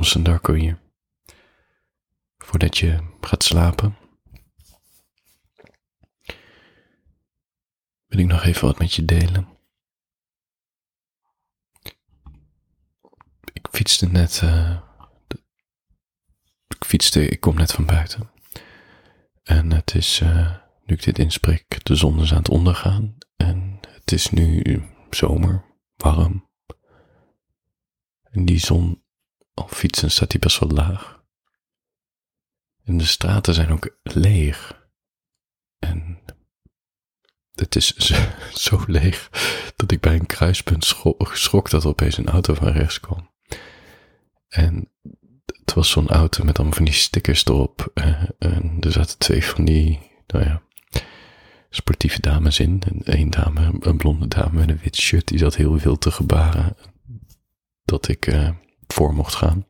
Thompson Darko hier. Voordat je gaat slapen, wil ik nog even wat met je delen. Ik fietste net, uh, ik fietste, ik kom net van buiten. En het is, uh, nu ik dit inspreek, de zon is aan het ondergaan. En het is nu zomer, warm. En die zon, fietsen staat die best wel laag. En de straten zijn ook leeg. En het is zo, leeg dat ik bij een kruispunt schrok, dat er opeens een auto van rechts kwam. En het was zo'n auto met allemaal van die stickers erop. Eh, en er zaten twee van die, nou ja, sportieve dames in. En één dame, een blonde dame met een wit shirt, die zat heel veel te gebaren dat ik uh, voor mocht gaan.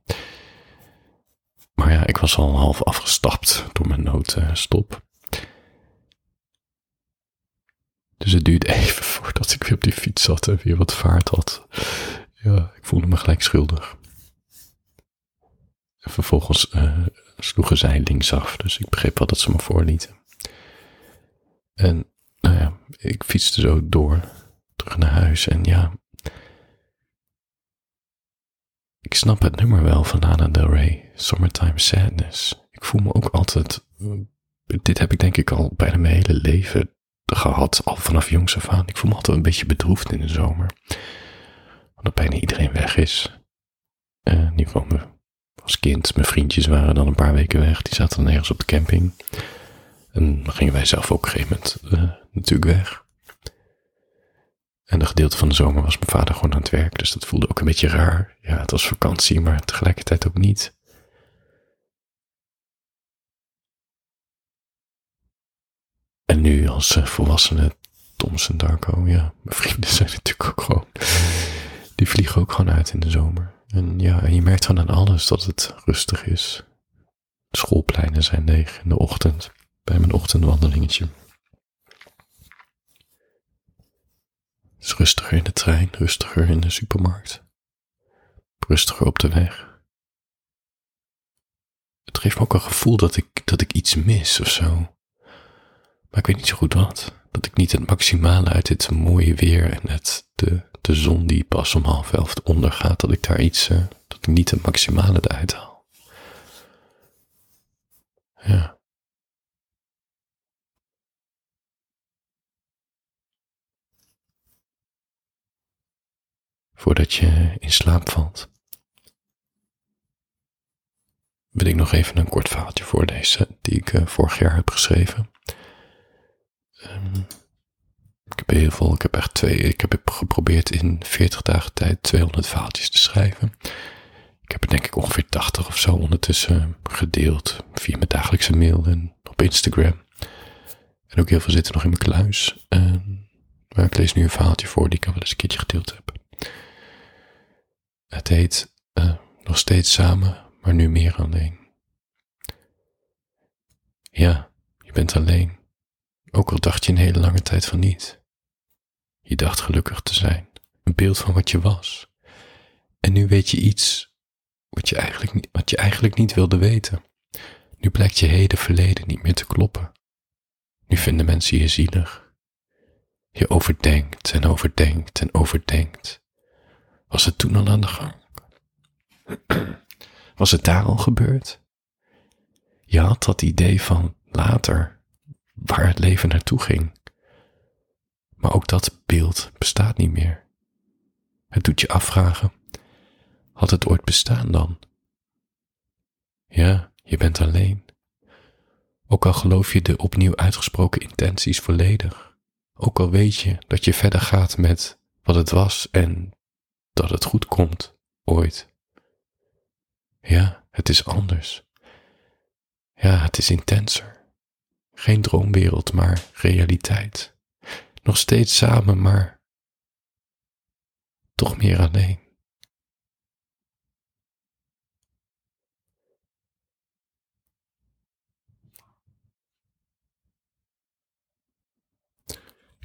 Maar ja, ik was al half afgestapt door mijn noodstop. Dus het duurde even voordat ik weer op die fiets zat en weer wat vaart had. Ja, ik voelde me gelijk schuldig. En vervolgens uh, sloegen zij linksaf, dus ik begreep wel dat ze me voorlieten. En nou ja, ik fietste zo door, terug naar huis. En ja, ik snap het nummer wel van Lana Del Rey, Summertime Sadness. Ik voel me ook altijd, dit heb ik denk ik al bijna mijn hele leven gehad, al vanaf jongs af aan. Ik voel me altijd een beetje bedroefd in de zomer. Omdat bijna iedereen weg is. Uh, in ieder geval als kind, mijn vriendjes waren dan een paar weken weg. Die zaten dan ergens op de camping. En dan gingen wij zelf ook op een gegeven moment uh, natuurlijk weg. En een gedeelte van de zomer was mijn vader gewoon aan het werk, dus dat voelde ook een beetje raar. Ja, het was vakantie, maar tegelijkertijd ook niet. En nu als uh, volwassene Thompson Darko, ja, mijn vrienden zijn natuurlijk ook gewoon, die vliegen ook gewoon uit in de zomer. En ja, en je merkt gewoon aan alles dat het rustig is. Schoolpleinen zijn leeg in de ochtend, bij mijn ochtendwandelingetje. Is rustiger in de trein, rustiger in de supermarkt, rustiger op de weg. Het geeft me ook een gevoel dat ik, dat ik iets mis of zo. Maar ik weet niet zo goed wat. Dat ik niet het maximale uit dit mooie weer en het, de, de zon die pas om half elf ondergaat, dat ik daar iets, uh, dat ik niet het maximale eruit haal. Ja. Voordat je in slaap valt, wil ik nog even een kort verhaaltje voorlezen die ik uh, vorig jaar heb geschreven. Um, ik heb heel veel, ik heb echt twee, ik heb geprobeerd in 40 dagen tijd 200 verhaaltjes te schrijven. Ik heb er denk ik ongeveer 80 of zo ondertussen gedeeld via mijn dagelijkse mail en op Instagram. En ook heel veel zitten nog in mijn kluis. Um, maar ik lees nu een verhaaltje voor die ik al wel eens een keertje gedeeld heb. Het heet uh, nog steeds samen, maar nu meer alleen. Ja, je bent alleen, ook al dacht je een hele lange tijd van niet. Je dacht gelukkig te zijn, een beeld van wat je was. En nu weet je iets wat je eigenlijk niet, wat je eigenlijk niet wilde weten. Nu blijkt je heden verleden niet meer te kloppen. Nu vinden mensen je zielig. Je overdenkt en overdenkt en overdenkt. Was het toen al aan de gang? Was het daar al gebeurd? Je had dat idee van later, waar het leven naartoe ging. Maar ook dat beeld bestaat niet meer. Het doet je afvragen: had het ooit bestaan dan? Ja, je bent alleen. Ook al geloof je de opnieuw uitgesproken intenties volledig. Ook al weet je dat je verder gaat met wat het was en dat het goed komt, ooit. Ja, het is anders. Ja, het is intenser. Geen droomwereld, maar realiteit. Nog steeds samen, maar toch meer alleen.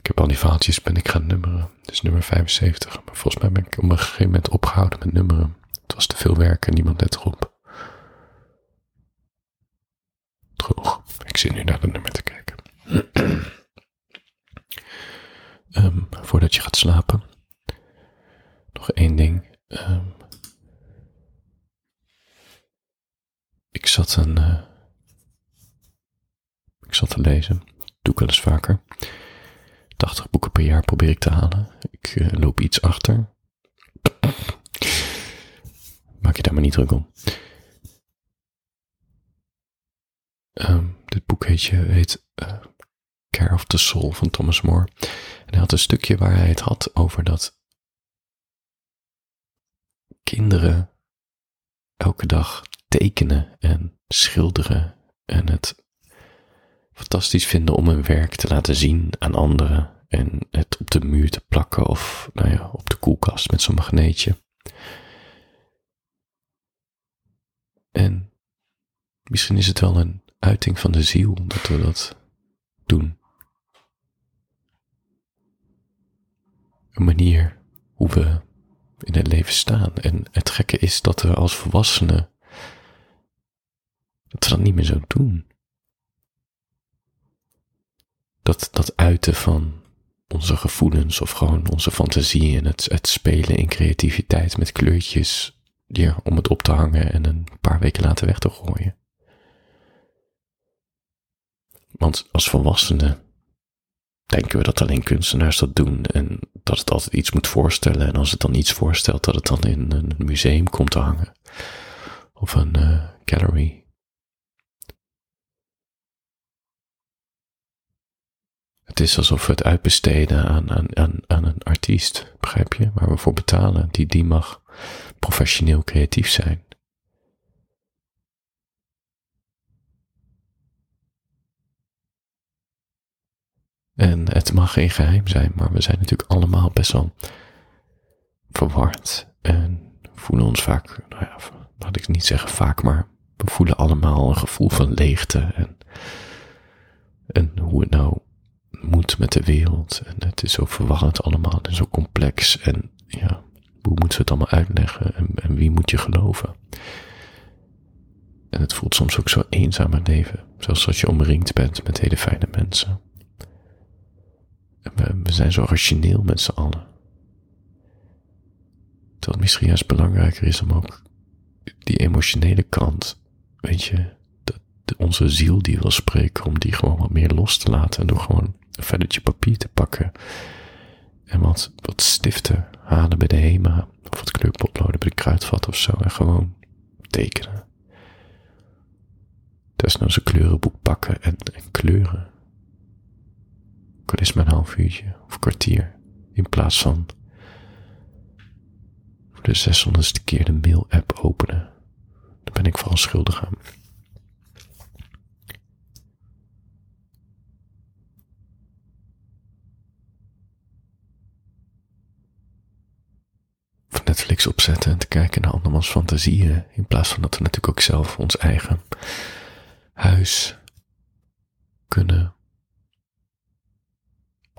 Ik heb al die vaaltjes ben ik gaan nummeren. Dus nummer 75. Maar volgens mij ben ik op een gegeven moment opgehouden met nummeren. Het was te veel werk en niemand let erop. Droog. Ik zit nu naar de nummer te kijken. Ehm, voordat je gaat slapen, nog één ding. Ehm, ik zat een. Uh, ik zat te lezen. Doe ik wel eens vaker. 80 boeken per jaar probeer ik te halen. Ik uh, loop iets achter. Maak je daar maar niet druk om. Um, dit boek heet, uh, Care of the Soul van Thomas More. En hij had een stukje waar hij het had over dat kinderen elke dag tekenen en schilderen en het fantastisch vinden om hun werk te laten zien aan anderen en het op de muur te plakken of nou ja, op de koelkast met zo'n magneetje. En misschien is het wel een uiting van de ziel dat we dat doen. Een manier hoe we in het leven staan. En het gekke is dat we als volwassenen dat we dat niet meer zo doen. Dat, dat uiten van onze gevoelens of gewoon onze fantasie en het, het spelen in creativiteit met kleurtjes ja, om het op te hangen en een paar weken later weg te gooien. Want als volwassenen denken we dat alleen kunstenaars dat doen en dat het altijd iets moet voorstellen. En als het dan iets voorstelt, dat het dan in een museum komt te hangen of een uh, gallery. Het is alsof we het uitbesteden aan, aan, aan, aan een artiest, begrijp je? Waar we voor betalen. Die, die mag professioneel creatief zijn. En het mag geen geheim zijn, maar we zijn natuurlijk allemaal best wel verward en voelen ons vaak, nou ja, laat ik niet zeggen vaak, maar we voelen allemaal een gevoel van leegte en, en hoe het nou moet met de wereld. En het is zo verwarrend allemaal en zo complex. En ja, hoe moeten we het allemaal uitleggen en, en wie moet je geloven? En het voelt soms ook zo eenzaam leven, zelfs als je omringd bent met hele fijne mensen. We, we zijn zo rationeel met z'n allen. Het misschien juist belangrijker is om ook die emotionele kant, weet je, onze ziel die wil spreken, om die gewoon wat meer los te laten. En door gewoon een velletje papier te pakken. En wat, wat stiften halen bij de HEMA. Of wat kleurpotloden bij de kruidvat of zo. En gewoon tekenen. Desnoods een kleurenboek pakken en, en kleuren. Kan is maar een half uurtje of kwartier. In plaats van voor de 600ste keer de mail-app openen. Daar ben ik vooral schuldig aan. Netflix opzetten en te kijken naar andermans fantasieën. In plaats van dat we natuurlijk ook zelf ons eigen huis kunnen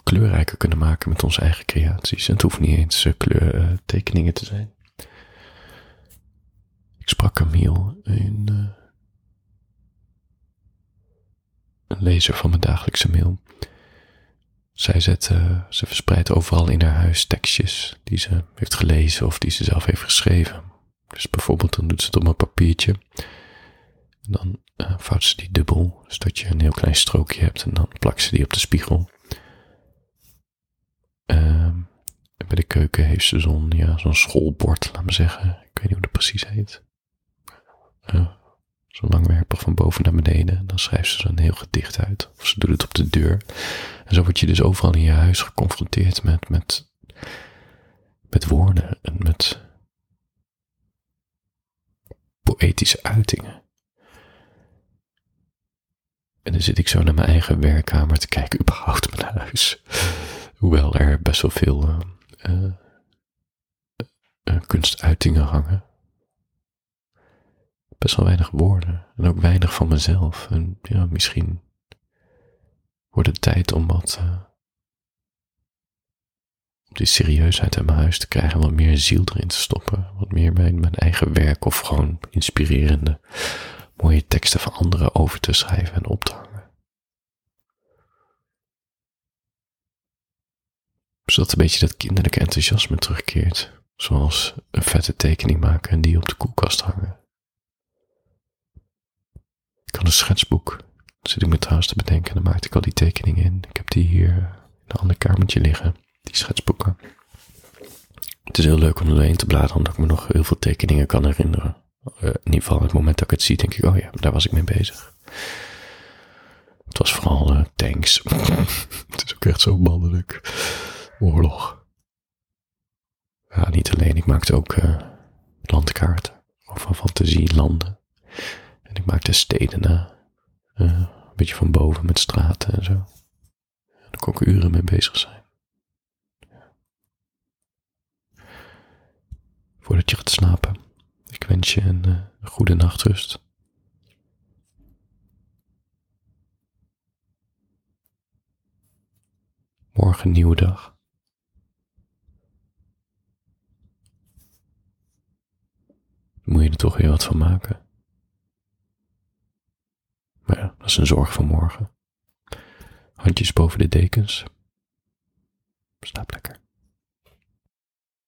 kleurrijker kunnen maken met onze eigen creaties. En het hoeft niet eens uh, kleurtekeningen te zijn. Ik sprak Camille, een, uh, een lezer van mijn dagelijkse mail. Zij zet, uh, ze verspreidt overal in haar huis tekstjes die ze heeft gelezen of die ze zelf heeft geschreven. Dus bijvoorbeeld dan doet ze het op een papiertje. En dan uh, vouwt ze die dubbel, zodat je een heel klein strookje hebt en dan plakt ze die op de spiegel. Uh, bij de keuken heeft ze zo'n ja, zo'n schoolbord, laat me zeggen. Ik weet niet hoe dat precies heet. Zo'n langwerper van boven naar beneden. En dan schrijft ze zo'n heel gedicht uit. Of ze doet het op de deur. En zo word je dus overal in je huis geconfronteerd met, met, met woorden en met poëtische uitingen. En dan zit ik zo naar mijn eigen werkkamer te kijken, überhaupt mijn huis. Hoewel er best wel veel uh, uh, uh, kunstuitingen hangen best wel weinig woorden en ook weinig van mezelf. En ja, misschien wordt het tijd om wat, uh, die serieusheid uit mijn huis te krijgen, wat meer ziel erin te stoppen, wat meer mijn, mijn eigen werk of gewoon inspirerende, mooie teksten van anderen over te schrijven en op te hangen. Zodat een beetje dat kinderlijke enthousiasme terugkeert, zoals een vette tekening maken en die op de koelkast hangen. Ik had een schetsboek, dat zit ik me trouwens te bedenken, dan maakte ik al die tekeningen in. Ik heb die hier in een ander kamertje liggen die schetsboeken. Het is heel leuk om erheen te bladeren, omdat ik me nog heel veel tekeningen kan herinneren. Uh, in ieder geval, het moment dat ik het zie, denk ik, oh ja, daar was ik mee bezig. Het was vooral uh, tanks. het is ook echt zo mannelijk. Oorlog. Ja, niet alleen. Ik maakte ook uh, landkaarten. Of van fantasielanden. En ik maakte steden na. een beetje van boven met straten en zo. Daar kon ik uren mee bezig zijn. voordat je gaat slapen. Ik wens je een, uh, goede nachtrust. Morgen nieuwe dag. Moet je er toch weer wat van maken. Dat is een zorg van morgen. Handjes boven de dekens. Slaap lekker.